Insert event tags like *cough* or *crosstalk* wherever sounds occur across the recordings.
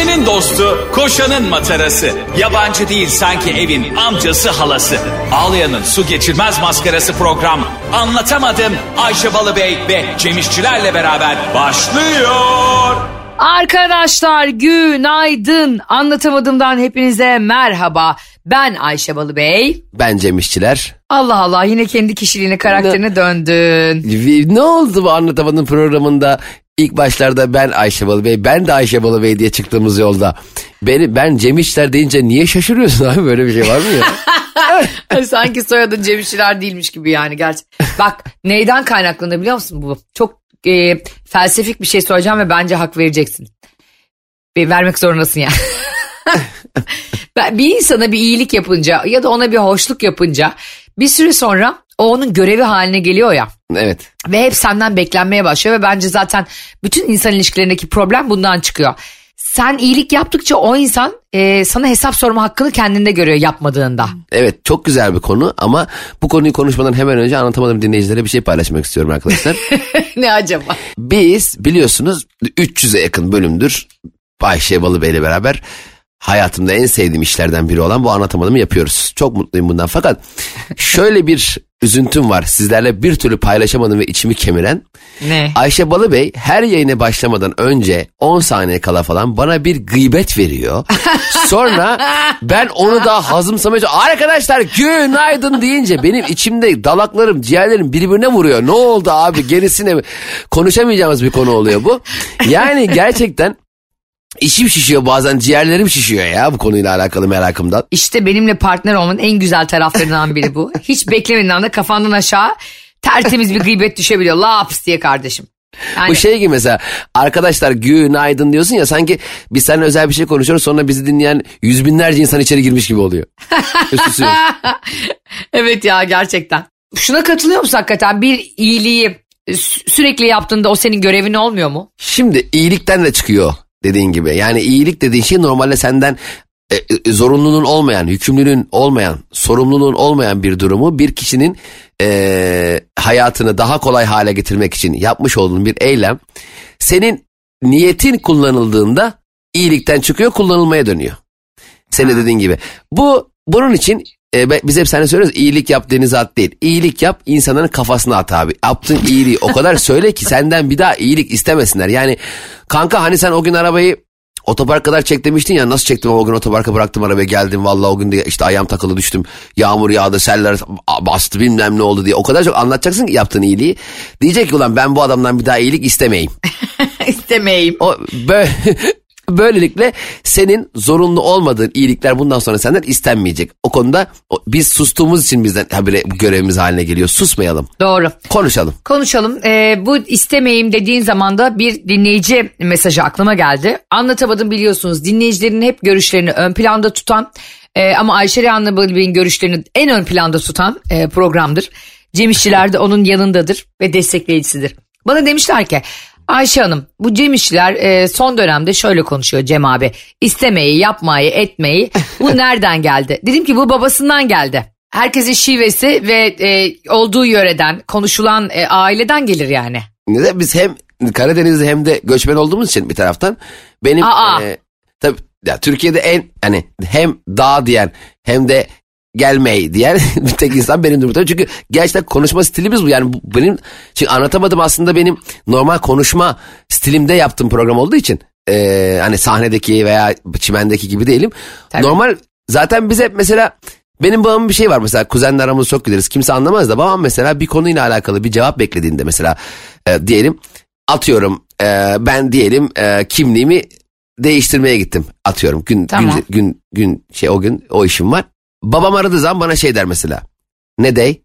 Ayşe'nin dostu, koşanın matarası. Yabancı değil sanki evin amcası halası. Ağlayan'ın su geçirmez maskarası program. Anlatamadım Ayşe Balıbey ve Cemişçilerle beraber başlıyor. Arkadaşlar günaydın. Anlatamadığımdan hepinize merhaba. Ben Ayşe Balıbey. Ben Cem İşçiler. Allah Allah yine kendi kişiliğine karakterine döndün. Ne oldu bu anlatamadığım programında? İlk başlarda ben Ayşe Balıbey, ben de Ayşe Balıbey diye çıktığımız yolda. Beni, ben Cem İşçiler deyince niye şaşırıyorsun abi? Böyle bir şey var mı ya? *laughs* Sanki soyadın Cem İşçiler değilmiş gibi yani gerçi. Bak neyden kaynaklanır biliyor musun bu? Çok e, felsefik bir şey soracağım ve bence hak vereceksin. Ve vermek zorundasın yani. *laughs* Ben- bir insana bir iyilik yapınca ya da ona bir hoşluk yapınca bir süre sonra o onun görevi haline geliyor ya. evet. Ve hep senden beklenmeye başlıyor ve bence zaten bütün insan ilişkilerindeki problem bundan çıkıyor. Sen iyilik yaptıkça o insan e, sana hesap sorma hakkını kendinde görüyor yapmadığında. Evet çok güzel bir konu ama bu konuyu konuşmadan hemen önce anlatamadığım dinleyicilere bir şey paylaşmak istiyorum arkadaşlar. *laughs* ne acaba? Biz biliyorsunuz 300'e yakın bölümdür Ayşe Balıbey ile beraber hayatımda en sevdiğim işlerden biri olan bu anlatamadığımı yapıyoruz. Çok mutluyum bundan fakat şöyle bir üzüntüm var sizlerle bir türlü paylaşamadım ve içimi kemiren. Ne? Ayşe Balıbey her yayına başlamadan önce 10 saniye kala falan bana bir gıybet veriyor. Sonra ben onu da hazımsamaya Arkadaşlar günaydın deyince benim içimde dalaklarım ciğerlerim birbirine vuruyor. Ne oldu abi gerisine konuşamayacağımız bir konu oluyor bu. Yani gerçekten içim şişiyor bazen ciğerlerim şişiyor ya bu konuyla alakalı merakımdan. İşte benimle partner olmanın en güzel taraflarından biri bu. *laughs* Hiç beklemediğin anda kafandan aşağı tertemiz bir gıybet düşebiliyor. Laps diye kardeşim. Yani, Bu şey gibi mesela arkadaşlar günaydın diyorsun ya sanki biz seninle özel bir şey konuşuyoruz sonra bizi dinleyen yüz binlerce insan içeri girmiş gibi oluyor. *laughs* Evet ya gerçekten. Şuna katılıyor musun hakikaten? Bir iyiliği sü- sürekli yaptığında o senin görevin olmuyor mu? Şimdi iyilikten de çıkıyor dediğin gibi. Yani iyilik dediğin şey normalde senden e, e, zorunluluğun olmayan, yükümlülüğün olmayan, sorumluluğun olmayan bir durumu bir kişinin e, hayatını daha kolay hale getirmek için yapmış olduğun bir eylem senin niyetin kullanıldığında iyilikten çıkıyor kullanılmaya dönüyor. Senin dediğin gibi. Bu bunun için e, biz hep sana söylüyoruz iyilik yap denize at değil. İyilik yap insanların kafasına at abi. Yaptığın iyiliği o kadar *laughs* söyle ki senden bir daha iyilik istemesinler. Yani kanka hani sen o gün arabayı otopark kadar çek demiştin ya nasıl çektim ama o gün otoparka bıraktım arabayı geldim. Vallahi o gün de işte ayağım takılı düştüm. Yağmur yağdı seller bastı bilmem ne oldu diye. O kadar çok anlatacaksın ki yaptığın iyiliği. Diyecek ki ulan ben bu adamdan bir daha iyilik istemeyeyim. *laughs* İstemeyeyim. O bö- böylelikle senin zorunlu olmadığın iyilikler bundan sonra senden istenmeyecek. O konuda biz sustuğumuz için bizden habire görevimiz haline geliyor. Susmayalım. Doğru. Konuşalım. Konuşalım. Ee, bu istemeyim dediğin zaman da bir dinleyici mesajı aklıma geldi. Anlatamadım biliyorsunuz dinleyicilerin hep görüşlerini ön planda tutan e, ama Ayşe Rehan'la Bey'in görüşlerini en ön planda tutan e, programdır. Cem İşçiler de onun yanındadır ve destekleyicisidir. Bana demişler ki Ayşe Hanım bu Cem İşçiler e, son dönemde şöyle konuşuyor Cem abi. İstemeyi, yapmayı, etmeyi bu *laughs* nereden geldi? Dedim ki bu babasından geldi. Herkesin şivesi ve e, olduğu yöreden, konuşulan e, aileden gelir yani. Neden? Biz hem Karadeniz'de hem de göçmen olduğumuz için bir taraftan benim Aa. e, tabii ya Türkiye'de en hani hem dağ diyen hem de gelmeyi diyen *laughs* bir tek insan benim durumda. Çünkü gerçekten konuşma stilimiz bu. Yani bu benim çünkü anlatamadım aslında benim normal konuşma stilimde yaptığım program olduğu için e, hani sahnedeki veya çimendeki gibi değilim. Tabii. Normal zaten bize mesela benim babamın bir şey var mesela kuzenle aramız çok gideriz kimse anlamaz da babam mesela bir konuyla alakalı bir cevap beklediğinde mesela e, diyelim atıyorum e, ben diyelim e, kimliğimi değiştirmeye gittim atıyorum gün Tamam. gün gün gün şey o gün o işim var. Babam aradığı zaman bana şey der mesela. Ne dey?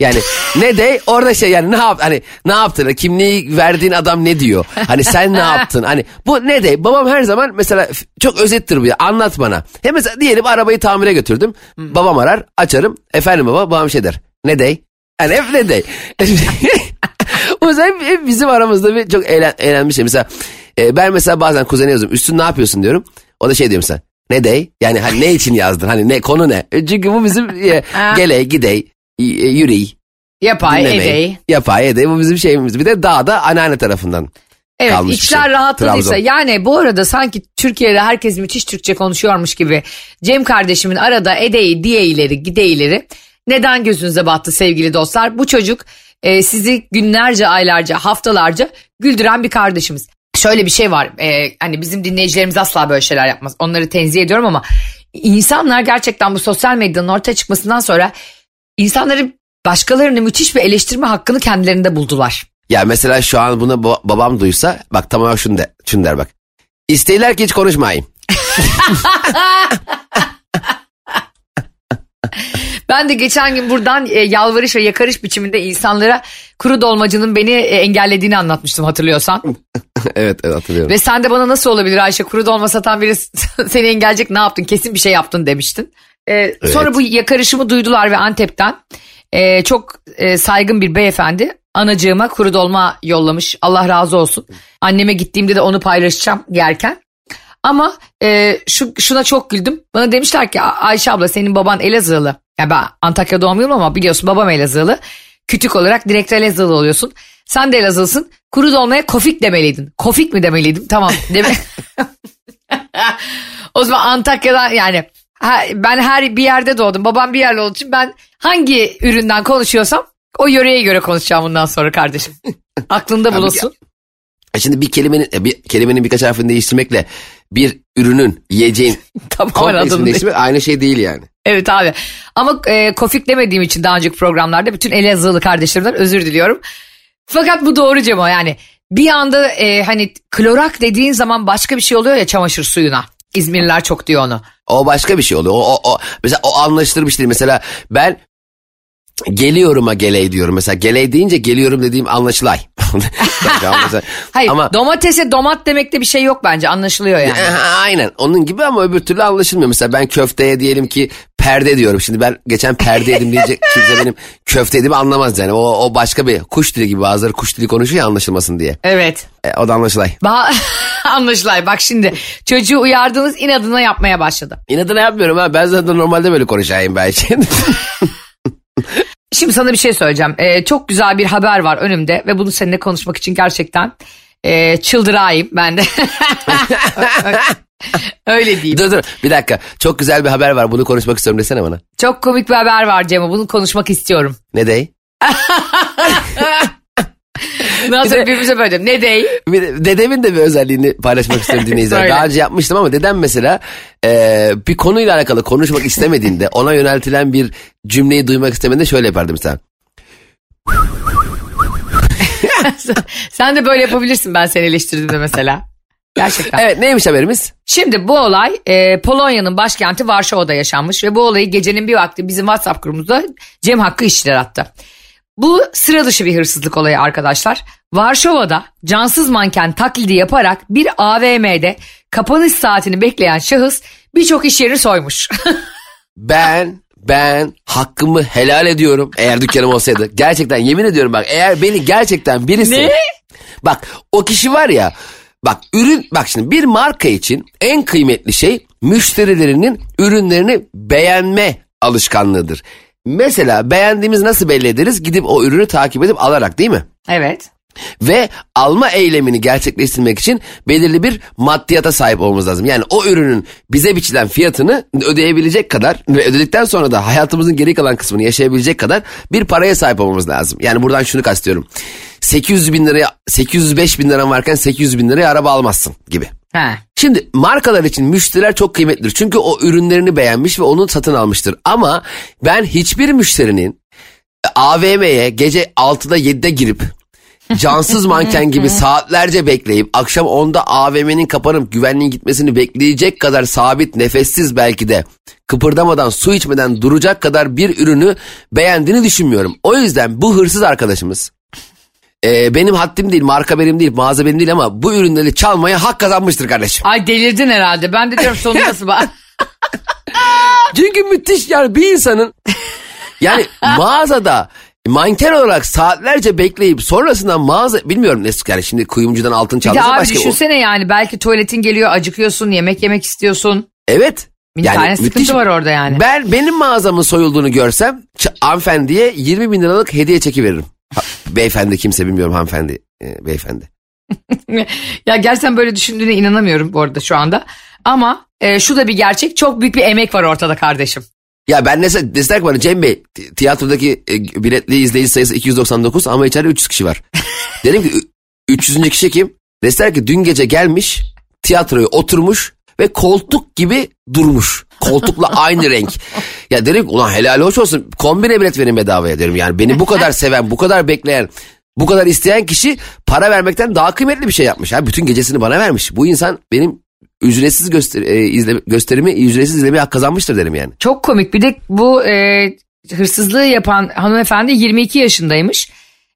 Yani ne dey? Orada şey yani ne yap hani ne yaptın? Kimliği verdiğin adam ne diyor? Hani sen ne yaptın? Hani bu ne dey? Babam her zaman mesela çok özettir bu ya anlat bana. Hem mesela diyelim arabayı tamire götürdüm. Babam arar açarım. Efendim baba babam şey der. Ne dey? Yani hep ne dey? *laughs* O yüzden hep, hep bizim aramızda bir çok eğlen, eğlenmiş şey. Mesela e, ben mesela bazen kuzene yazıyorum. Üstün ne yapıyorsun diyorum. O da şey diyor mesela ne dey yani hani ne için yazdın hani ne konu ne E, çünkü bu bizim e, gele gidey e, yürey Yapay, dinlemey, edey. Yapay edey bu bizim şeyimiz. Bir de dağda anneanne tarafından. Evet kalmış içler şey. rahatladıysa Trabzon. yani bu arada sanki Türkiye'de herkes müthiş Türkçe konuşuyormuş gibi Cem kardeşimin arada edeyi diyeyleri gideyleri neden gözünüze battı sevgili dostlar bu çocuk e, sizi günlerce aylarca haftalarca güldüren bir kardeşimiz. Şöyle bir şey var e, hani bizim dinleyicilerimiz asla böyle şeyler yapmaz onları tenzih ediyorum ama insanlar gerçekten bu sosyal medyanın ortaya çıkmasından sonra insanların başkalarını müthiş bir eleştirme hakkını kendilerinde buldular. Ya mesela şu an bunu ba- babam duysa bak tamamen şunu, de, şunu der bak. İsteyler ki hiç konuşmayayım. *laughs* Ben de geçen gün buradan e, yalvarış ve yakarış biçiminde insanlara kuru dolmacının beni e, engellediğini anlatmıştım hatırlıyorsan. *laughs* evet evet hatırlıyorum. ve sen de bana nasıl olabilir Ayşe kuru dolma satan biri *laughs* seni engelleyecek ne yaptın kesin bir şey yaptın demiştin. E, Sonra bu yakarışımı duydular ve Antep'ten e, çok e, saygın bir beyefendi anacığıma kuru dolma yollamış Allah razı olsun. Anneme gittiğimde de onu paylaşacağım yerken. Ama e, şu şuna çok güldüm. Bana demişler ki "A- Ayşe abla senin baban Elazığlı. Ya ben Antakya doğumluyum ama biliyorsun babam Elazığlı. Kütük olarak direkt Elazığlı oluyorsun. Sen de Elazığlısın. Kuru dolmaya kofik demeliydin. Kofik mi demeliydim? Tamam. *laughs* Deme *laughs* o zaman Antakya'dan yani ben her bir yerde doğdum. Babam bir yerli olduğu için ben hangi üründen konuşuyorsam o yöreye göre konuşacağım bundan sonra kardeşim. *laughs* Aklında bulunsun. E Şimdi bir kelimenin e, bir kelimenin birkaç harfini değiştirmekle bir ürünün yiyeceğin *laughs* Tamamen komple değiştirmek aynı şey değil yani. Evet abi. Ama e, kofik demediğim için daha önceki programlarda bütün Elazığlı kardeşlerimden özür diliyorum. Fakat bu doğru Cemo yani. Bir anda e, hani klorak dediğin zaman başka bir şey oluyor ya çamaşır suyuna. İzmirliler çok diyor onu. O başka bir şey oluyor. O, o, o mesela o anlaşılır bir şey değil. Mesela ben geliyorum'a geley diyorum. Mesela geley deyince geliyorum dediğim anlaşılay. *laughs* *laughs* Hayır ama domatese domat demekte bir şey yok bence anlaşılıyor yani. *laughs* Aynen onun gibi ama öbür türlü anlaşılmıyor. Mesela ben köfteye diyelim ki perde diyorum. Şimdi ben geçen perde yedim diyecek kimse benim köfte yediğimi anlamaz yani. O, o başka bir kuş dili gibi bazıları kuş dili konuşuyor anlaşılmasın diye. Evet. E, o da anlaşılay. Ba Anlaşılay bak şimdi çocuğu uyardığınız inadına yapmaya başladı. İnadına yapmıyorum ha ben zaten normalde böyle konuşayım belki. Şimdi sana bir şey söyleyeceğim. Ee, çok güzel bir haber var önümde ve bunu seninle konuşmak için gerçekten e, çıldırayım ben de. *laughs* Öyle diyeyim. dur dur bir dakika çok güzel bir haber var bunu konuşmak istiyorum desene bana. Çok komik bir haber var Cemo. Bunu konuşmak istiyorum. Ne dey? *laughs* Nasıl birbirimize böyle. Ne dey? Bir de dedemin de bir özelliğini paylaşmak istiyorum *laughs* dinleyiciler. Daha önce yapmıştım ama dedem mesela e, bir konuyla alakalı konuşmak istemediğinde ona yöneltilen bir cümleyi duymak istemediğinde şöyle yapardı mesela. *laughs* Sen de böyle yapabilirsin ben seni eleştirdiğimde mesela. Gerçekten. Evet neymiş haberimiz? Şimdi bu olay e, Polonya'nın başkenti Varşova'da yaşanmış ve bu olayı gecenin bir vakti bizim WhatsApp grubumuzda Cem Hakkı işçiler attı. Bu sıra dışı bir hırsızlık olayı arkadaşlar. Varşova'da cansız manken taklidi yaparak bir AVM'de kapanış saatini bekleyen şahıs birçok iş yerini soymuş. *laughs* Ben ben hakkımı helal ediyorum eğer dükkanım olsaydı. Gerçekten yemin ediyorum bak eğer beni gerçekten birisi... Ne? Bak o kişi var ya bak ürün bak şimdi bir marka için en kıymetli şey müşterilerinin ürünlerini beğenme alışkanlığıdır. Mesela beğendiğimiz nasıl belli ederiz? Gidip o ürünü takip edip alarak değil mi? evet. Ve alma eylemini gerçekleştirmek için belirli bir maddiyata sahip olmamız lazım. Yani o ürünün bize biçilen fiyatını ödeyebilecek kadar ve ödedikten sonra da hayatımızın geri kalan kısmını yaşayabilecek kadar bir paraya sahip olmamız lazım. Yani buradan şunu kastediyorum. 800 bin liraya 805 bin liran varken 800 bin liraya araba almazsın gibi. Ha. Şimdi markalar için müşteriler çok kıymetlidir. Çünkü o ürünlerini beğenmiş ve onu satın almıştır. Ama ben hiçbir müşterinin AVM'ye gece 6'da 7'de girip cansız manken gibi *laughs* saatlerce bekleyip akşam 10'da AVM'nin kapanıp güvenliğin gitmesini bekleyecek kadar sabit nefessiz belki de kıpırdamadan su içmeden duracak kadar bir ürünü beğendiğini düşünmüyorum. O yüzden bu hırsız arkadaşımız e, benim haddim değil marka benim değil mağaza benim değil ama bu ürünleri çalmaya hak kazanmıştır kardeşim. Ay delirdin herhalde. Ben de diyorum sonu *laughs* nasıl bak. Çünkü müthiş yani bir insanın yani *laughs* mağazada manken olarak saatlerce bekleyip sonrasında mağaza bilmiyorum ne yani şimdi kuyumcudan altın Bir de çaldıysa abi başka o. düşünsene yani belki tuvaletin geliyor acıkıyorsun yemek yemek istiyorsun. Evet. Bir tane sıkıntı var orada yani. Ben benim mağazamın soyulduğunu görsem hanımefendiye 20 bin liralık hediye çeki veririm. Ha, beyefendi kimse bilmiyorum hanımefendi e, beyefendi. *laughs* ya gerçekten böyle düşündüğüne inanamıyorum bu arada şu anda. Ama e, şu da bir gerçek çok büyük bir emek var ortada kardeşim. Ya ben ne deseler ki bana Cem Bey tiyatrodaki e, biletli izleyici sayısı 299 ama içeride 300 kişi var. *laughs* Dedim ki 300. kişi kim? Deseler ki dün gece gelmiş tiyatroya oturmuş ve koltuk gibi durmuş. Koltukla aynı renk. Ya derim ulan helal hoş olsun kombine bilet verin bedavaya derim. Yani beni bu kadar seven bu kadar bekleyen bu kadar isteyen kişi para vermekten daha kıymetli bir şey yapmış. Ha, bütün gecesini bana vermiş. Bu insan benim ücretsiz göster e, izle, gösterimi ücretsiz izlemeye hak kazanmıştır derim yani. Çok komik bir de bu e, hırsızlığı yapan hanımefendi 22 yaşındaymış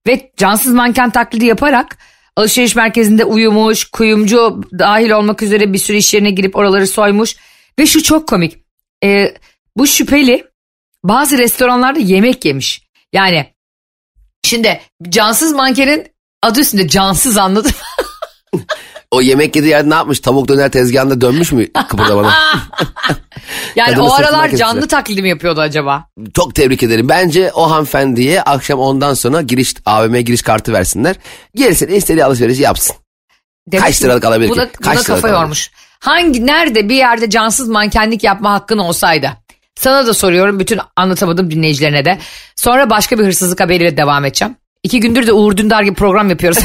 ve cansız manken taklidi yaparak alışveriş merkezinde uyumuş, kuyumcu dahil olmak üzere bir sürü iş yerine girip oraları soymuş ve şu çok komik. E, bu şüpheli bazı restoranlarda yemek yemiş. Yani şimdi cansız mankenin adı üstünde cansız anladın mı? *laughs* O yemek yediği yerde ne yapmış? Tavuk döner tezgahında dönmüş mü kıpırdamadan? *laughs* yani Kadını o aralar canlı kestiler. taklidi mi yapıyordu acaba? Çok tebrik ederim. Bence o hanımefendiye akşam ondan sonra giriş AVM giriş kartı versinler. Gerisini istediği alışverişi yapsın. Demek Kaç liralık alabilir bu ki? Kaç liralık kafa alabilir? Hangi nerede bir yerde cansız mankenlik yapma hakkın olsaydı? Sana da soruyorum bütün anlatamadığım dinleyicilerine de. Sonra başka bir hırsızlık haberiyle devam edeceğim. İki gündür de Uğur Dündar gibi program yapıyoruz.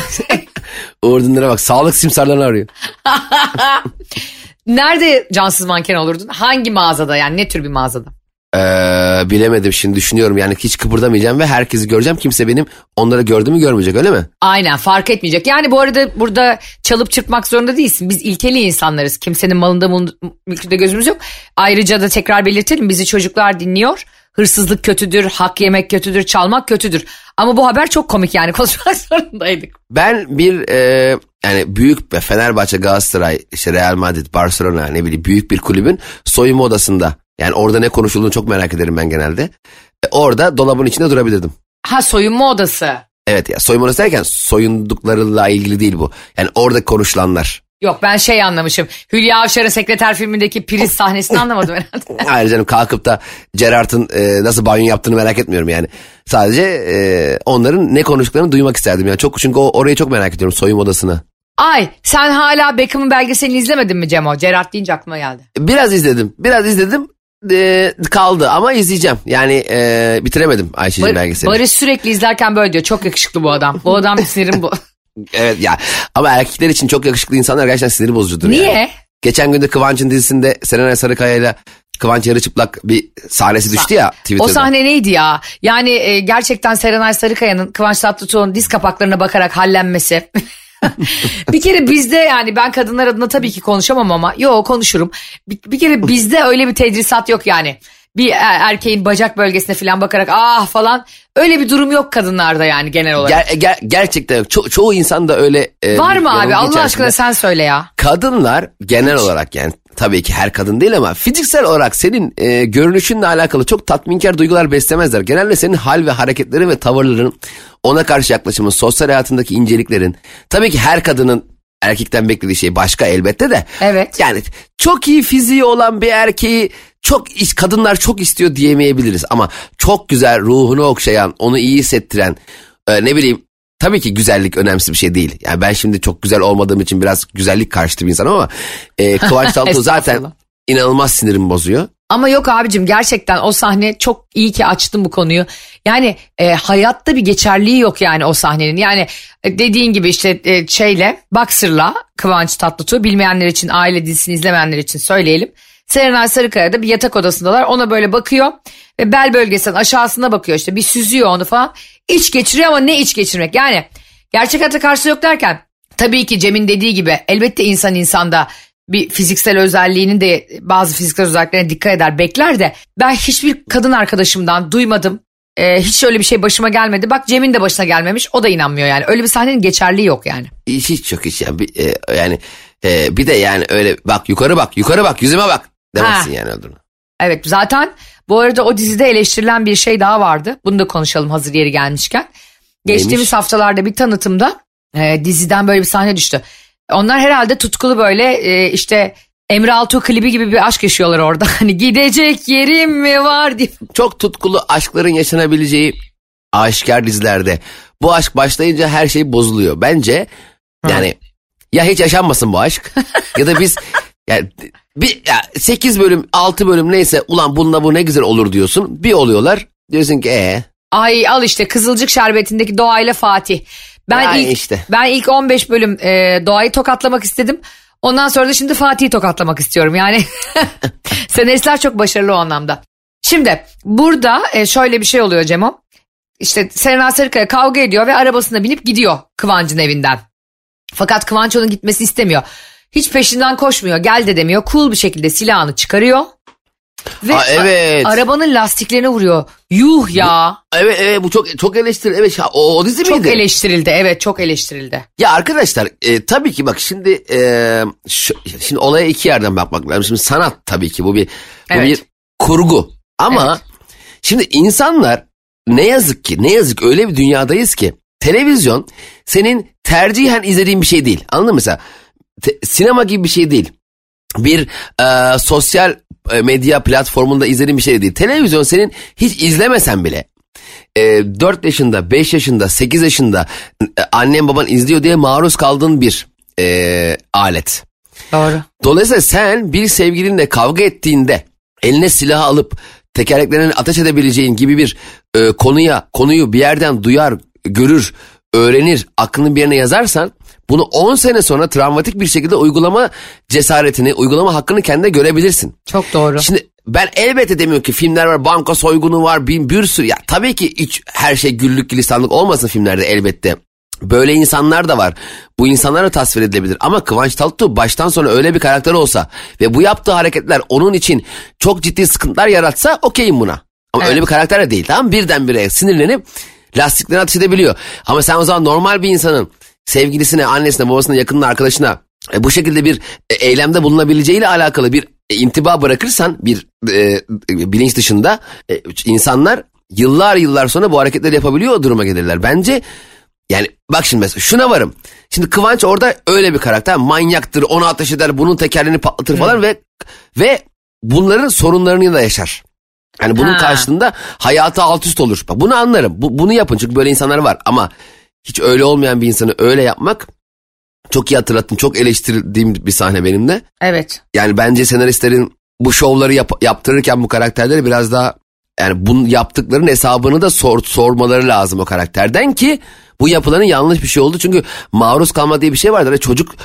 *laughs* Uğur Dündar'a bak sağlık simsarlarını arıyor. *laughs* Nerede cansız manken olurdun? Hangi mağazada yani ne tür bir mağazada? Ee, bilemedim şimdi düşünüyorum yani hiç kıpırdamayacağım ve herkesi göreceğim. Kimse benim onları gördüğümü görmeyecek öyle mi? Aynen fark etmeyecek. Yani bu arada burada çalıp çırpmak zorunda değilsin. Biz ilkeli insanlarız. Kimsenin malında mülkünde gözümüz yok. Ayrıca da tekrar belirtelim bizi çocuklar dinliyor. Hırsızlık kötüdür, hak yemek kötüdür, çalmak kötüdür. Ama bu haber çok komik yani *laughs* konuşmak zorundaydık. Ben bir e, yani büyük Fenerbahçe, Galatasaray, işte Real Madrid, Barcelona ne bileyim büyük bir kulübün soyunma odasında yani orada ne konuşulduğunu çok merak ederim ben genelde. E, orada dolabın içinde durabilirdim. Ha soyunma odası. Evet ya soyunma odası derken soyunduklarıyla ilgili değil bu. Yani orada konuşulanlar. Yok ben şey anlamışım. Hülya Avşar'ın sekreter filmindeki priz sahnesini anlamadım herhalde. *laughs* Hayır canım kalkıp da Gerard'ın e, nasıl banyo yaptığını merak etmiyorum yani. Sadece e, onların ne konuştuklarını duymak isterdim yani. Çok çünkü o, orayı çok merak ediyorum soyunma odasını. Ay sen hala Beckham'ın belgeselini izlemedin mi Cemo? Gerard deyince aklıma geldi. Biraz izledim. Biraz izledim. E, kaldı ama izleyeceğim. Yani e, bitiremedim Ayşe'cim Bar- belgeselini. Barış sürekli izlerken böyle diyor. Çok yakışıklı bu adam. Bu adam sinirim bu. *laughs* Evet ya ama erkekler için çok yakışıklı insanlar gerçekten sinir bozucudur Niye? yani. Geçen gün de Kıvanç'ın dizisinde Serenay Sarıkaya ile Kıvanç yarı çıplak bir sahnesi düştü ya Twitter'da. O sahne neydi ya? Yani e, gerçekten Serenay Sarıkaya'nın Kıvanç Tatlıtuğ'un diz kapaklarına bakarak hallenmesi. *laughs* *laughs* bir kere bizde yani ben kadınlar adına tabii ki konuşamam ama yo konuşurum. Bir, bir kere bizde öyle bir tedrisat yok yani. Bir er- erkeğin bacak bölgesine falan bakarak ah falan öyle bir durum yok kadınlarda yani genel olarak. Ger- ger- gerçekten yok. Ço- çoğu insan da öyle. e, Var mı abi Allah aşkına sen söyle ya. Kadınlar genel olarak yani tabii ki her kadın değil ama fiziksel olarak senin e, görünüşünle alakalı çok tatminkar duygular beslemezler. Genelde senin hal ve hareketlerin ve tavırların ona karşı yaklaşımın, sosyal hayatındaki inceliklerin. Tabii ki her kadının erkekten beklediği şey başka elbette de. Evet. Yani çok iyi fiziği olan bir erkeği çok iş- kadınlar çok istiyor diyemeyebiliriz ama çok güzel ruhunu okşayan, onu iyi hissettiren e, ne bileyim tabii ki güzellik önemsiz bir şey değil. Yani ben şimdi çok güzel olmadığım için biraz güzellik karşıtı bir insanım ama e, Kıvanç *laughs* Tatlıtuğ zaten inanılmaz sinirimi bozuyor. Ama yok abicim gerçekten o sahne çok iyi ki açtın bu konuyu. Yani e, hayatta bir geçerliği yok yani o sahnenin. Yani e, dediğin gibi işte e, şeyle Boxer'la Kıvanç Tatlıtuğ bilmeyenler için aile dizisini izlemeyenler için söyleyelim. Serenay Sarıkaya'da bir yatak odasındalar ona böyle bakıyor ve bel bölgesinin aşağısına bakıyor işte bir süzüyor onu falan. İç geçiriyor ama ne iç geçirmek yani gerçek hayata karşı yok derken tabii ki Cem'in dediği gibi elbette insan insanda bir fiziksel özelliğinin de bazı fiziksel özelliklerine dikkat eder bekler de ben hiçbir kadın arkadaşımdan duymadım. Ee, hiç öyle bir şey başıma gelmedi. Bak Cem'in de başına gelmemiş. O da inanmıyor yani. Öyle bir sahnenin geçerliği yok yani. Hiç, hiç yok hiç yani, bir, e, yani e, bir de yani öyle bak yukarı bak yukarı bak yüzüme bak demezsin Ha. yani öldürme. Evet zaten bu arada o dizide eleştirilen bir şey daha vardı. Bunu da konuşalım hazır yeri gelmişken. Geçtiğimiz Neymiş? haftalarda bir tanıtımda e, diziden böyle bir sahne düştü. Onlar herhalde tutkulu böyle e, işte Emre Altuğ klibi gibi bir aşk yaşıyorlar orada. *laughs* Hani gidecek yerim mi var diye. çok tutkulu aşkların yaşanabileceği aşikar dizilerde bu aşk başlayınca her şey bozuluyor. Bence Yani ya hiç yaşanmasın bu aşk *laughs* ya da biz yani bir ya 8 bölüm 6 bölüm neyse ulan bununla bu ne güzel olur diyorsun. Bir oluyorlar diyorsun ki ee Ay al işte Kızılcık Şerbeti'ndeki Doğa ile Fatih. Ben Yani ilk işte. ben ilk 15 bölüm e, Doğa'yı tokatlamak istedim. Ondan sonra da şimdi Fatih'i tokatlamak istiyorum. Yani *laughs* senaristler çok başarılı o anlamda. Şimdi burada e, şöyle bir şey oluyor Cemo. İşte Serena Sarıkaya kavga ediyor ve arabasına binip gidiyor Kıvanç'ın evinden. Fakat Kıvanç onun gitmesini istemiyor. Hiç peşinden koşmuyor. Gel de demiyor. Cool bir şekilde silahını çıkarıyor. Ve Aa, evet. arabanın lastiklerine vuruyor. Yuh ya. evet evet bu çok çok eleştiri evet o, o dizi Çok miydi? eleştirildi. Evet çok eleştirildi. Ya arkadaşlar e, tabii ki bak şimdi e, şu- şimdi olaya iki yerden bakmak lazım. Şimdi sanat tabii ki bu bir bu Evet. bir kurgu. Ama şimdi insanlar ne yazık ki ne yazık öyle bir dünyadayız ki televizyon senin tercihen izlediğin bir şey değil. Anladın mı mesela? Te- sinema gibi bir şey değil. Bir e, sosyal medya platformunda izlediğin bir şey değil. Televizyon senin hiç izlemesen bile e, 4 yaşında, 5 yaşında, 8 yaşında e, annen baban izliyor diye maruz kaldığın bir e, alet. Doğru. Dolayısıyla sen bir sevgilinle kavga ettiğinde eline silah alıp tekerleklerini ateş edebileceğin gibi bir e, konuya konuyu bir yerden duyar, görür, öğrenir, aklını bir yerine yazarsan bunu 10 sene sonra travmatik bir şekilde uygulama cesaretini, uygulama hakkını kendine görebilirsin. Çok doğru. Şimdi ben elbette demiyorum ki filmler var, banka soygunu var, bir, bir sürü. Ya tabii ki hiç her şey güllük gülistanlık olmasın filmlerde elbette. Böyle insanlar da var. Bu insanlar da tasvir edilebilir. Ama Kıvanç Tatlıtuğ baştan sona öyle bir karakter olsa ve bu yaptığı hareketler onun için çok ciddi sıkıntılar yaratsa okeyim buna. Ama Evet. öyle bir karakter de değil tamam? Birdenbire sinirlenip lastiklerini ateş edebiliyor. Ama sen o zaman normal bir insanın sevgilisine, annesine, babasına, yakınına, arkadaşına e, bu şekilde bir e, eylemde bulunabileceğiyle alakalı bir e, intiba bırakırsan bir e, bilinç dışında e, insanlar yıllar yıllar sonra bu hareketleri yapabiliyor o duruma gelirler. Bence yani bak şimdi mesela şuna varım. Şimdi Kıvanç orada öyle bir karakter manyaktır onu ateş eder bunun tekerlerini patlatır falan ve ve bunların sorunlarını da yaşar. Yani bunun Ha. karşılığında hayatı alt üst olur. Bak bunu anlarım. Bu, bunu yapın çünkü böyle insanlar var. Ama hiç öyle olmayan bir insanı öyle yapmak çok iyi hatırlattın. Çok eleştirdiğim bir sahne benim de. Evet. Yani bence senaristlerin bu şovları yap- yaptırırken bu karakterleri biraz daha yani bunun yaptıklarının hesabını da sor, sormaları lazım o karakterden ki bu yapılanın yanlış bir şey oldu. Çünkü maruz kalma diye bir şey vardır. Hani çocuk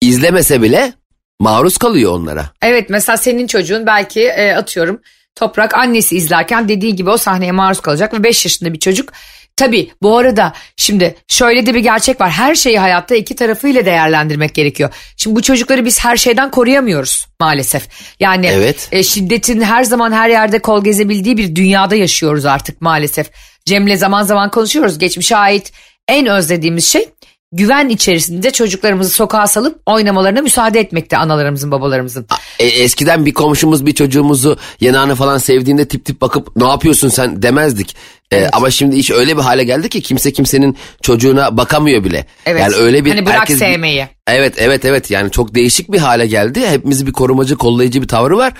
izlemese bile maruz kalıyor onlara. Evet mesela senin çocuğun belki e, atıyorum Toprak annesi izlerken dediği gibi o sahneye maruz kalacak ve 5 yaşında bir çocuk. Tabii bu arada şimdi şöyle de bir gerçek var. Her şeyi hayatta iki tarafıyla değerlendirmek gerekiyor. Şimdi bu çocukları biz her şeyden koruyamıyoruz maalesef. Yani Evet. e, şiddetin her zaman her yerde kol gezebildiği bir dünyada yaşıyoruz artık maalesef. Cem'le zaman zaman konuşuyoruz. Geçmişe ait en özlediğimiz şey güven içerisinde çocuklarımızı sokağa salıp oynamalarına müsaade etmekte analarımızın babalarımızın. E, eskiden bir komşumuz bir çocuğumuzu yanağını falan sevdiğinde tip tip bakıp ne yapıyorsun sen demezdik. E, Ama şimdi iş öyle bir hale geldi ki kimse kimsenin çocuğuna bakamıyor bile. Evet. Yani öyle bir Hani bırak herkes sevmeyi. Evet evet evet yani çok değişik bir hale geldi. Hepimiz bir korumacı kollayıcı bir tavrı var.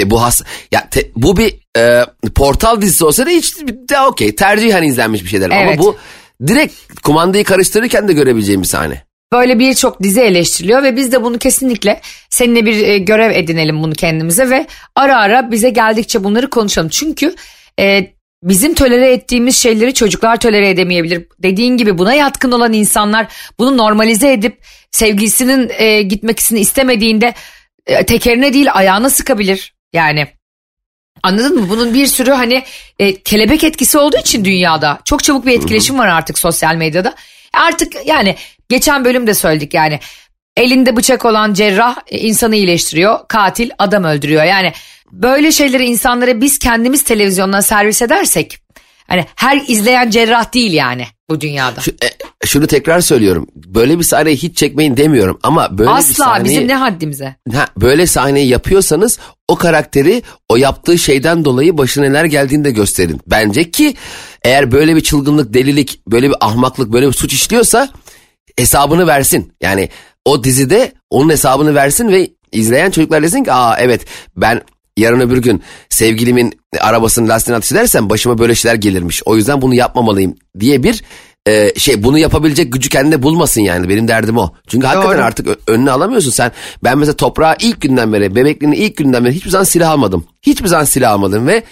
E, bu has ya te- bu bir e, portal dizisi olsa da hiç de okey tercihen izlenmiş bir şeyler. Evet. Ama bu direkt kumandayı karıştırırken de görebileceğim bir sahne. Böyle birçok dizi eleştiriliyor ve biz de bunu kesinlikle seninle bir e, görev edinelim bunu kendimize ve ara ara bize geldikçe bunları konuşalım. Çünkü e, bizim tolere ettiğimiz şeyleri çocuklar tolere edemeyebilir. Dediğin gibi buna yatkın olan insanlar bunu normalize edip sevgilisinin e, gitmesini istemediğinde e, tekerine değil ayağına sıkabilir. Yani Anladın mı? Bunun bir sürü hani e, kelebek etkisi olduğu için dünyada çok çabuk bir etkileşim var artık sosyal medyada. Artık yani geçen bölümde söyledik yani elinde bıçak olan cerrah e, insanı iyileştiriyor, katil adam öldürüyor. Yani böyle şeyleri insanlara biz kendimiz televizyondan servis edersek hani her izleyen cerrah değil yani bu dünyada. Şu, e, şunu tekrar söylüyorum. Böyle bir sahneyi hiç çekmeyin demiyorum ama böyle bir Asla sahneyi bizim ne haddimize. ha, böyle sahneyi yapıyorsanız o karakteri o yaptığı şeyden dolayı başına neler geldiğini de gösterin. Bence ki eğer böyle bir çılgınlık, delilik, böyle bir ahmaklık, böyle bir suç işliyorsa hesabını versin. Yani o dizide onun hesabını versin ve izleyen çocuklar desin ki aa evet ben yarın öbür gün sevgilimin arabasının lastiğini ateş edersem başıma böyle şeyler gelirmiş. O yüzden bunu yapmamalıyım diye bir e, şey bunu yapabilecek gücü kendinde bulmasın yani benim derdim o. Çünkü hakikaten Doğru. artık önüne alamıyorsun sen. Ben mesela toprağa ilk günden beri bebekliğinin ilk günden beri hiçbir zaman silah almadım. Hiçbir zaman silah almadım ve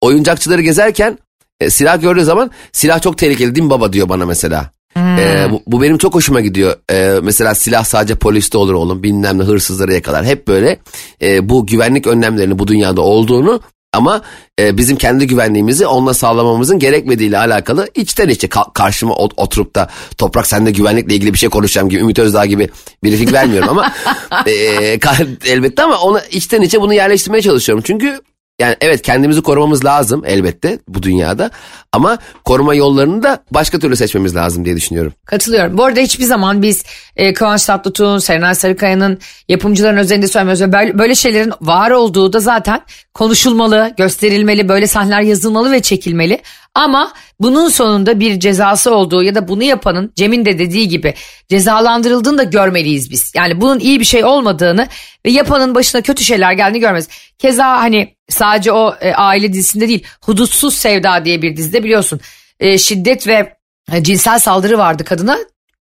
oyuncakçıları gezerken e, silah gördüğü zaman silah çok tehlikeli değil mi baba diyor bana mesela. E, bu, bu benim çok hoşuma gidiyor. E, mesela silah sadece poliste olur oğlum bilmem ne hırsızları yakalar. Hep böyle e, bu güvenlik önlemlerinin bu dünyada olduğunu ama e, bizim kendi güvenliğimizi onunla sağlamamızın gerekmediğiyle alakalı içten içe ka- karşıma ot- oturup da toprak sende güvenlikle ilgili bir şey konuşacağım gibi Ümit Özdağ gibi briefing vermiyorum ama *laughs* e, elbette ama ona içten içe bunu yerleştirmeye çalışıyorum. Çünkü yani evet kendimizi korumamız lazım elbette bu dünyada ama koruma yollarını da başka türlü seçmemiz lazım diye düşünüyorum. Katılıyorum. Bu arada hiçbir zaman biz e, Kıvanç Tatlıtuğ'un, Serenay Sarıkaya'nın yapımcıların özelinde söylemiyoruz. Böyle, böyle şeylerin var olduğu da zaten konuşulmalı, gösterilmeli, böyle sahneler yazılmalı ve çekilmeli. Ama bunun sonunda bir cezası olduğu ya da bunu yapanın Cem'in de dediği gibi cezalandırıldığını da görmeliyiz biz. Yani bunun iyi bir şey olmadığını ve yapanın başına kötü şeyler geldiğini görmez. Keza hani sadece o e, aile dizisinde değil, Hudutsuz Sevda diye bir dizide biliyorsun. E, şiddet ve e, cinsel saldırı vardı kadına.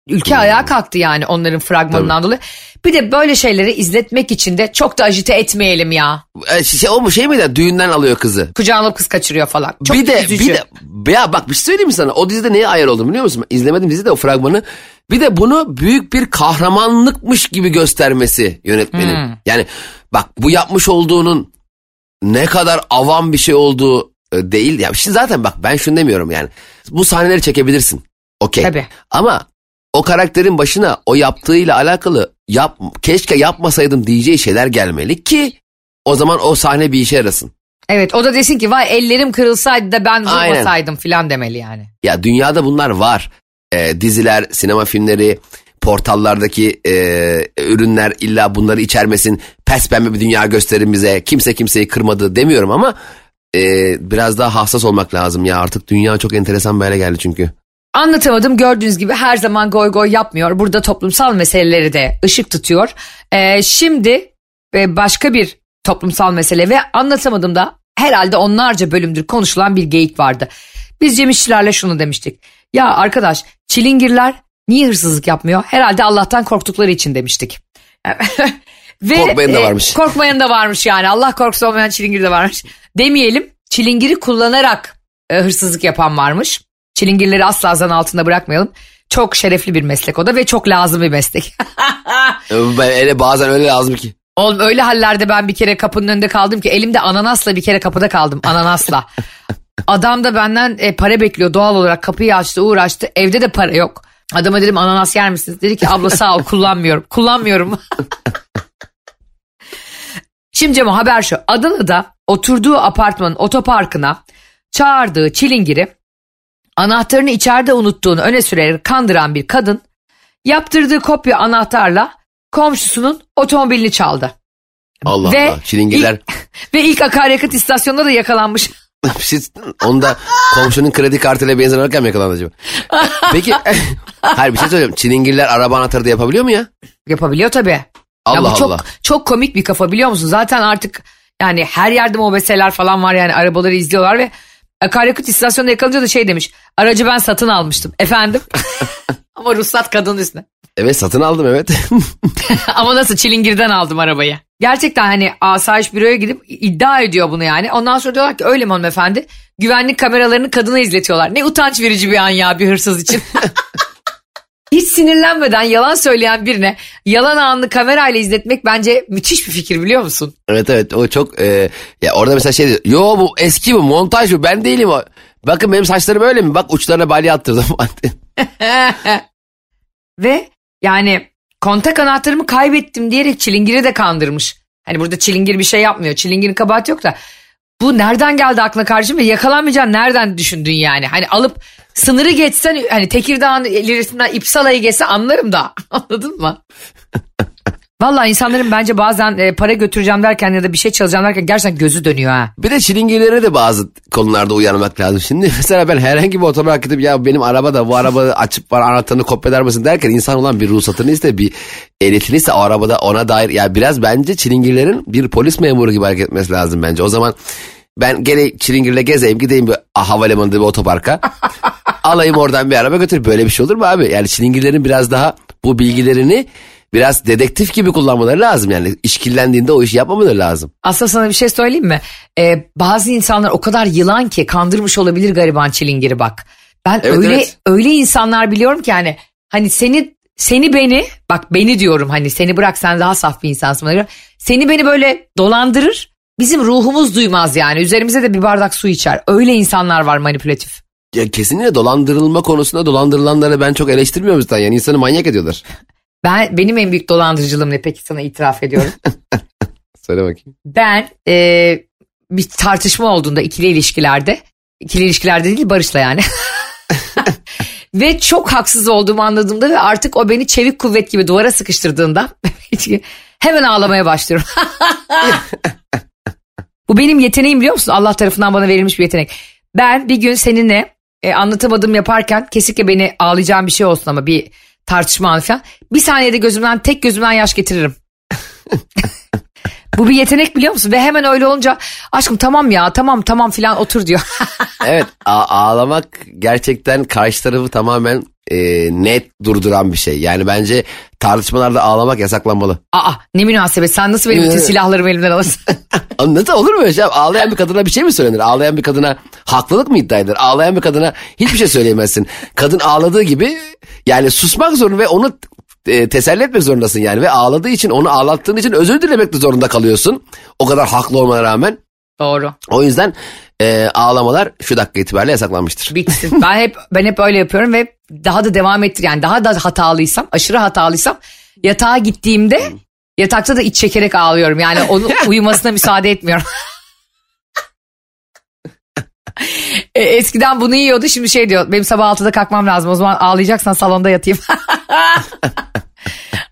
Ülke ayağa kalktı yani onların fragmanından dolayı. Bir de böyle şeyleri izletmek için de çok da ajite etmeyelim ya. E, şey, o mu şey mi de düğünden alıyor kızı. Kucağına alıp kız kaçırıyor falan. Çok bir de üzücü. bir de ya bak bir şey söyleyeyim mi sana? O dizide neye ayar oldum biliyor musun? İzlemedim dizide o fragmanı. Bir de bunu büyük bir kahramanlıkmış gibi göstermesi yönetmenin. Hmm. Yani bak bu yapmış olduğunun ne kadar avam bir şey olduğu e, değil. Ya şimdi zaten bak ben şunu demiyorum yani. Bu sahneleri çekebilirsin. Okey. Tabii. Ama o karakterin başına o yaptığıyla alakalı yap, keşke yapmasaydım diyeceği şeyler gelmeli ki o zaman o sahne bir işe yarasın. Evet o da desin ki vay ellerim kırılsaydı da ben vurmasaydım falan demeli yani. Ya dünyada bunlar var. Ee, diziler, sinema filmleri, portallardaki e, ürünler illa bunları içermesin. Pes pembe bir dünya gösterin bize. Kimse kimseyi kırmadı demiyorum ama e, biraz daha hassas olmak lazım ya. Artık dünya çok enteresan hale geldi çünkü. Anlatamadım gördüğünüz gibi her zaman goy goy yapmıyor. Burada toplumsal meseleleri de ışık tutuyor. Ee, şimdi e, başka bir toplumsal mesele ve anlatamadım da herhalde onlarca bölümdür konuşulan bir geyik vardı. Biz Cem İşçilerle şunu demiştik. Ya arkadaş çilingirler niye hırsızlık yapmıyor? Herhalde Allah'tan korktukları için demiştik. *laughs* ve, Korkmayan da e, varmış. korkmayan da varmış yani. Allah korkusu olmayan çilingir de varmış. Demeyelim çilingiri kullanarak e, hırsızlık yapan varmış. Çilingirleri asla zan altında bırakmayalım. Çok şerefli bir meslek o da ve çok lazım bir meslek. *laughs* Ee, Ben öyle bazen öyle lazım ki. Oğlum öyle hallerde ben bir kere kapının önünde kaldım ki elimde ananasla bir kere kapıda kaldım ananasla. *laughs* Adam da benden e, para bekliyor doğal olarak kapıyı açtı uğraştı evde de para yok. Adama dedim ananas yer misiniz? Dedi ki abla sağ ol kullanmıyorum. Kullanmıyorum. *laughs* Şimdi Cemo haber şu. Adana'da oturduğu apartmanın otoparkına çağırdığı çilingiri anahtarını içeride unuttuğunu öne sürerek kandıran bir kadın yaptırdığı kopya anahtarla komşusunun otomobilini çaldı. Allah Ve Allah. Çilingirler. *laughs* Ve ilk akaryakıt istasyonunda da yakalanmış. *laughs* Siz, onda komşunun kredi kartıyla benzin alırken mi yakalandı acaba? *laughs* Peki hayır bir şey söyleyeyim. Çilingirler araba anahtarı da yapabiliyor mu ya? Yapabiliyor tabii. ya Allah bu çok, Allah. çok komik bir kafa biliyor musun? Zaten artık yani her yerde mobeseler falan var yani arabaları izliyorlar ve akaryakıt istasyonunda yakalanınca da şey demiş. Aracı ben satın almıştım. Efendim? *laughs* Ama ruhsat kadının üstüne. Evet satın aldım evet. *laughs* Ama nasıl çilingirden aldım arabayı. Gerçekten hani asayiş büroya gidip iddia ediyor bunu yani. Ondan sonra diyorlar ki öyle mi hanımefendi? Güvenlik kameralarını kadına izletiyorlar. Ne utanç verici bir an ya bir hırsız için. *laughs* Hiç sinirlenmeden yalan söyleyen birine yalan anını kamerayla izletmek bence müthiş bir fikir biliyor musun? evet evet o çok e, ya orada mesela şey diyor. Yo bu eski bu montaj bu ben değilim o. Bakın benim saçlarım öyle mi? Bak uçlarına balya attırdım. *laughs* Ve yani kontak anahtarımı kaybettim diyerek çilingiri de kandırmış. Hani burada çilingir bir şey yapmıyor. Çilingirin kabahati yok da. Bu nereden geldi aklına kardeşim ve yakalanmayacaksın nereden düşündün yani? Hani alıp sınırı geçsen hani Tekirdağ'ın ilerisinden İpsala'yı geçse anlarım da. *laughs* Anladın mı? *laughs* Vallahi insanların bence bazen e, para götüreceğim derken ya da bir şey çalacağım derken gerçekten gözü dönüyor ha. bir de çilingirlere de bazı konularda uyanmak lazım. Şimdi *laughs* mesela ben herhangi bir otopark gidip ya benim araba da bu araba açıp var anahtarını kopyalar mısın derken insan olan bir ruhsatını iste bir ehliyetini iste o arabada ona dair ya biraz bence çilingirlerin bir polis memuru gibi hareket etmesi lazım bence. O zaman ben gene çilingirle gezeyim gideyim bir havalimanında bir otoparka. *laughs* Alayım oradan bir araba götür. Böyle bir şey olur mu abi? Yani çilingirlerin biraz daha bu bilgilerini biraz dedektif gibi kullanmaları lazım. Yani işkillendiğinde o işi yapmamaları lazım. Aslında sana bir şey söyleyeyim mi? Ee, bazı insanlar o kadar yılan ki kandırmış olabilir gariban çilingiri bak. Ben Evet, öyle evet. öyle insanlar biliyorum ki hani hani seni seni beni bak beni diyorum hani seni bırak sen daha saf bir insansın. Seni beni böyle dolandırır. Bizim ruhumuz duymaz yani. Üzerimize de bir bardak su içer. Öyle insanlar var manipülatif. Ya kesinlikle dolandırılma konusunda dolandırılanları ben çok eleştirmiyorum zaten. Yani insanı manyak ediyorlar. *laughs* Ben benim en büyük dolandırıcılığım ne peki sana itiraf ediyorum. *laughs* Söyle bakayım. ben e, bir tartışma olduğunda ikili ilişkilerde ikili ilişkilerde değil Barış'la yani. *laughs* *laughs* ve çok haksız olduğumu anladığımda ve artık o beni çevik kuvvet gibi duvara sıkıştırdığında hemen ağlamaya başlıyorum. Bu benim yeteneğim biliyor musun? Allah tarafından bana verilmiş bir yetenek. Ben bir gün seninle e, anlatamadım yaparken kesinlikle beni ağlayacağım bir şey olsun ama bir tartışma falan. Bir saniyede gözümden tek gözümden yaş getiririm. Bu bir yetenek biliyor musun? Ve hemen öyle olunca aşkım tamam ya tamam tamam filan otur diyor. *laughs* Evet ağlamak gerçekten karşı tarafı tamamen e, net durduran bir şey. Yani bence tartışmalarda ağlamak yasaklanmalı. Aa ne münasebet sen nasıl benim bütün silahlarımı elimden alırsın? *laughs* Nasıl olur mu öyle şey? Ağlayan bir kadına bir şey mi söylenir? Ağlayan bir kadına haklılık mı iddia edilir? Ağlayan bir kadına hiçbir şey söyleyemezsin. Kadın ağladığı gibi yani susmak zorunda ve onu e, teselli etmek zorundasın yani. Ve ağladığı için onu ağlattığın için özür dilemek de zorunda kalıyorsun. O kadar haklı olmana rağmen. Doğru. O yüzden e, ağlamalar şu dakika itibariyle yasaklanmıştır. Bitsin. Ben hep ben hep öyle yapıyorum ve daha da devam ettir yani daha da hatalıysam, aşırı hatalıysam yatağa gittiğimde yatakta da iç çekerek ağlıyorum. Yani onun *laughs* uyumasına müsaade etmiyorum. E, Eskiden bunu yiyordu şimdi şey diyor benim sabah 6'da kalkmam lazım o zaman ağlayacaksan salonda yatayım. *laughs*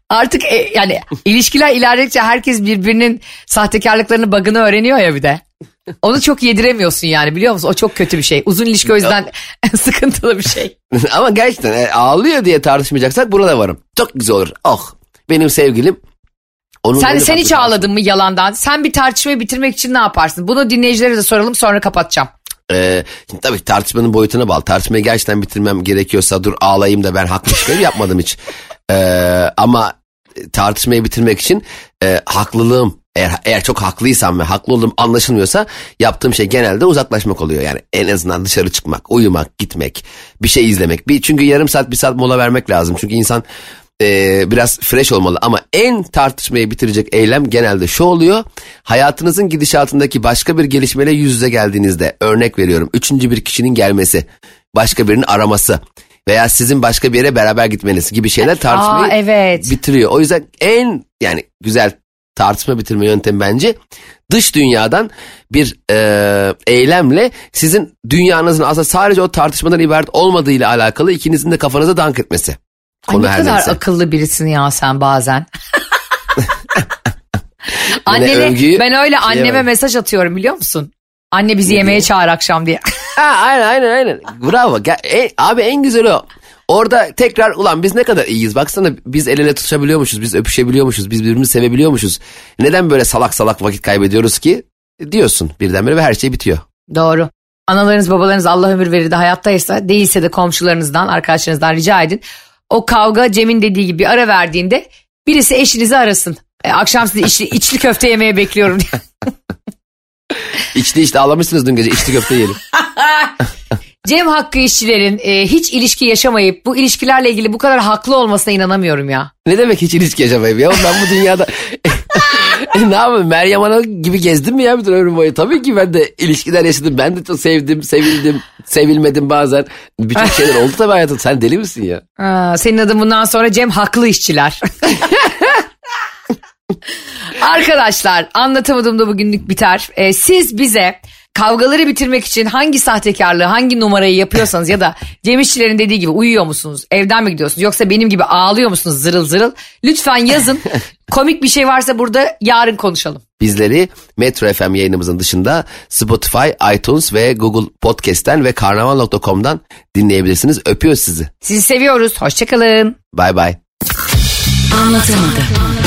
Artık e, yani ilişkiler ilerledikçe herkes birbirinin sahtekarlıklarını bug'ını öğreniyor ya bir de. Onu çok yediremiyorsun yani biliyor musun? O çok kötü bir şey. Uzun ilişki o yüzden *laughs* sıkıntılı bir şey. *laughs* Ama gerçekten e, ağlıyor diye tartışmayacaksak burada varım. Çok güzel olur. Oh benim sevgilim. Onun Sen sen hiç ağladın mı yalandan? Sen bir tartışmayı bitirmek için ne yaparsın? Bunu dinleyicilere de soralım sonra kapatacağım. Ee, şimdi tabii tartışmanın boyutuna bağlı. Tartışmayı gerçekten bitirmem gerekiyorsa dur ağlayayım da ben haklı çıkayım yapmadım hiç. *laughs* Ee, ama tartışmayı bitirmek için e, haklılığım eğer, eğer çok haklıysam ve haklı olduğum anlaşılmıyorsa yaptığım şey genelde uzaklaşmak oluyor. Yani en azından dışarı çıkmak, uyumak, gitmek, bir şey izlemek. Bir, çünkü yarım saat bir saat mola vermek lazım. Çünkü insan e, biraz fresh olmalı ama en tartışmayı bitirecek eylem genelde şu oluyor. Hayatınızın gidişatındaki başka bir gelişmeyle yüz yüze geldiğinizde örnek veriyorum. Üçüncü bir kişinin gelmesi, başka birinin araması veya sizin başka bir yere beraber gitmeniz gibi şeyler tartışmayı Aa, evet. bitiriyor. O yüzden en yani güzel tartışma bitirme yöntemi bence dış dünyadan bir e, eylemle sizin dünyanızın aslında sadece o tartışmadan ibaret olmadığıyla alakalı ikinizin de kafanıza dank etmesi. Ay ne kadar neyse. akıllı birisin ya sen bazen. *laughs* Annene, övgüyü ben öyle şey anneme yapalım. mesaj atıyorum biliyor musun? Anne bizi yemeğe çağır akşam diye. Ha, aynen aynen aynen. Bravo. Ge- e, abi en güzeli o. Orada tekrar ulan biz ne kadar iyiyiz. Baksana biz el ele tutuşabiliyormuşuz. Biz öpüşebiliyormuşuz. Biz birbirimizi sevebiliyormuşuz. Neden böyle salak salak vakit kaybediyoruz ki? Diyorsun birdenbire ve her şey bitiyor. Doğru. Analarınız babalarınız Allah ömür verir de hayattaysa değilse de komşularınızdan arkadaşlarınızdan rica edin. O kavga Cem'in dediği gibi ara verdiğinde birisi eşinizi arasın. E, akşam sizi içli, *laughs* içli köfte yemeye bekliyorum diye. İçti işte ağlamışsınız dün gece içti köfte yiyelim. *laughs* Cem Hakkı işçilerin e, hiç ilişki yaşamayıp bu ilişkilerle ilgili bu kadar haklı olmasına inanamıyorum ya. Ne demek hiç ilişki yaşamayayım ya? Ben bu dünyada *laughs* ne yapayım Meryem Ana gibi gezdim mi ya bütün ömrüm boyu? Tabii ki ben de ilişkiler yaşadım. Ben de çok sevdim, sevildim, sevilmedim bazen. Birçok şeyler oldu tabii hayatım. Sen deli misin ya? Aa, senin adın bundan sonra Cem Haklı işçiler. *laughs* Arkadaşlar anlatamadım da bugünlük biter. Ee, siz bize kavgaları bitirmek için hangi sahtekarlığı hangi numarayı yapıyorsanız ya da Cem İşçilerin dediği gibi uyuyor musunuz evden mi gidiyorsunuz yoksa benim gibi ağlıyor musunuz zırıl zırıl lütfen yazın *laughs* komik bir şey varsa burada yarın konuşalım. Bizleri Metro FM yayınımızın dışında Spotify, iTunes ve Google Podcast'ten ve karnaval.com'dan dinleyebilirsiniz. Öpüyoruz sizi. Sizi seviyoruz hoşçakalın. Bay bay. Anlatamadım.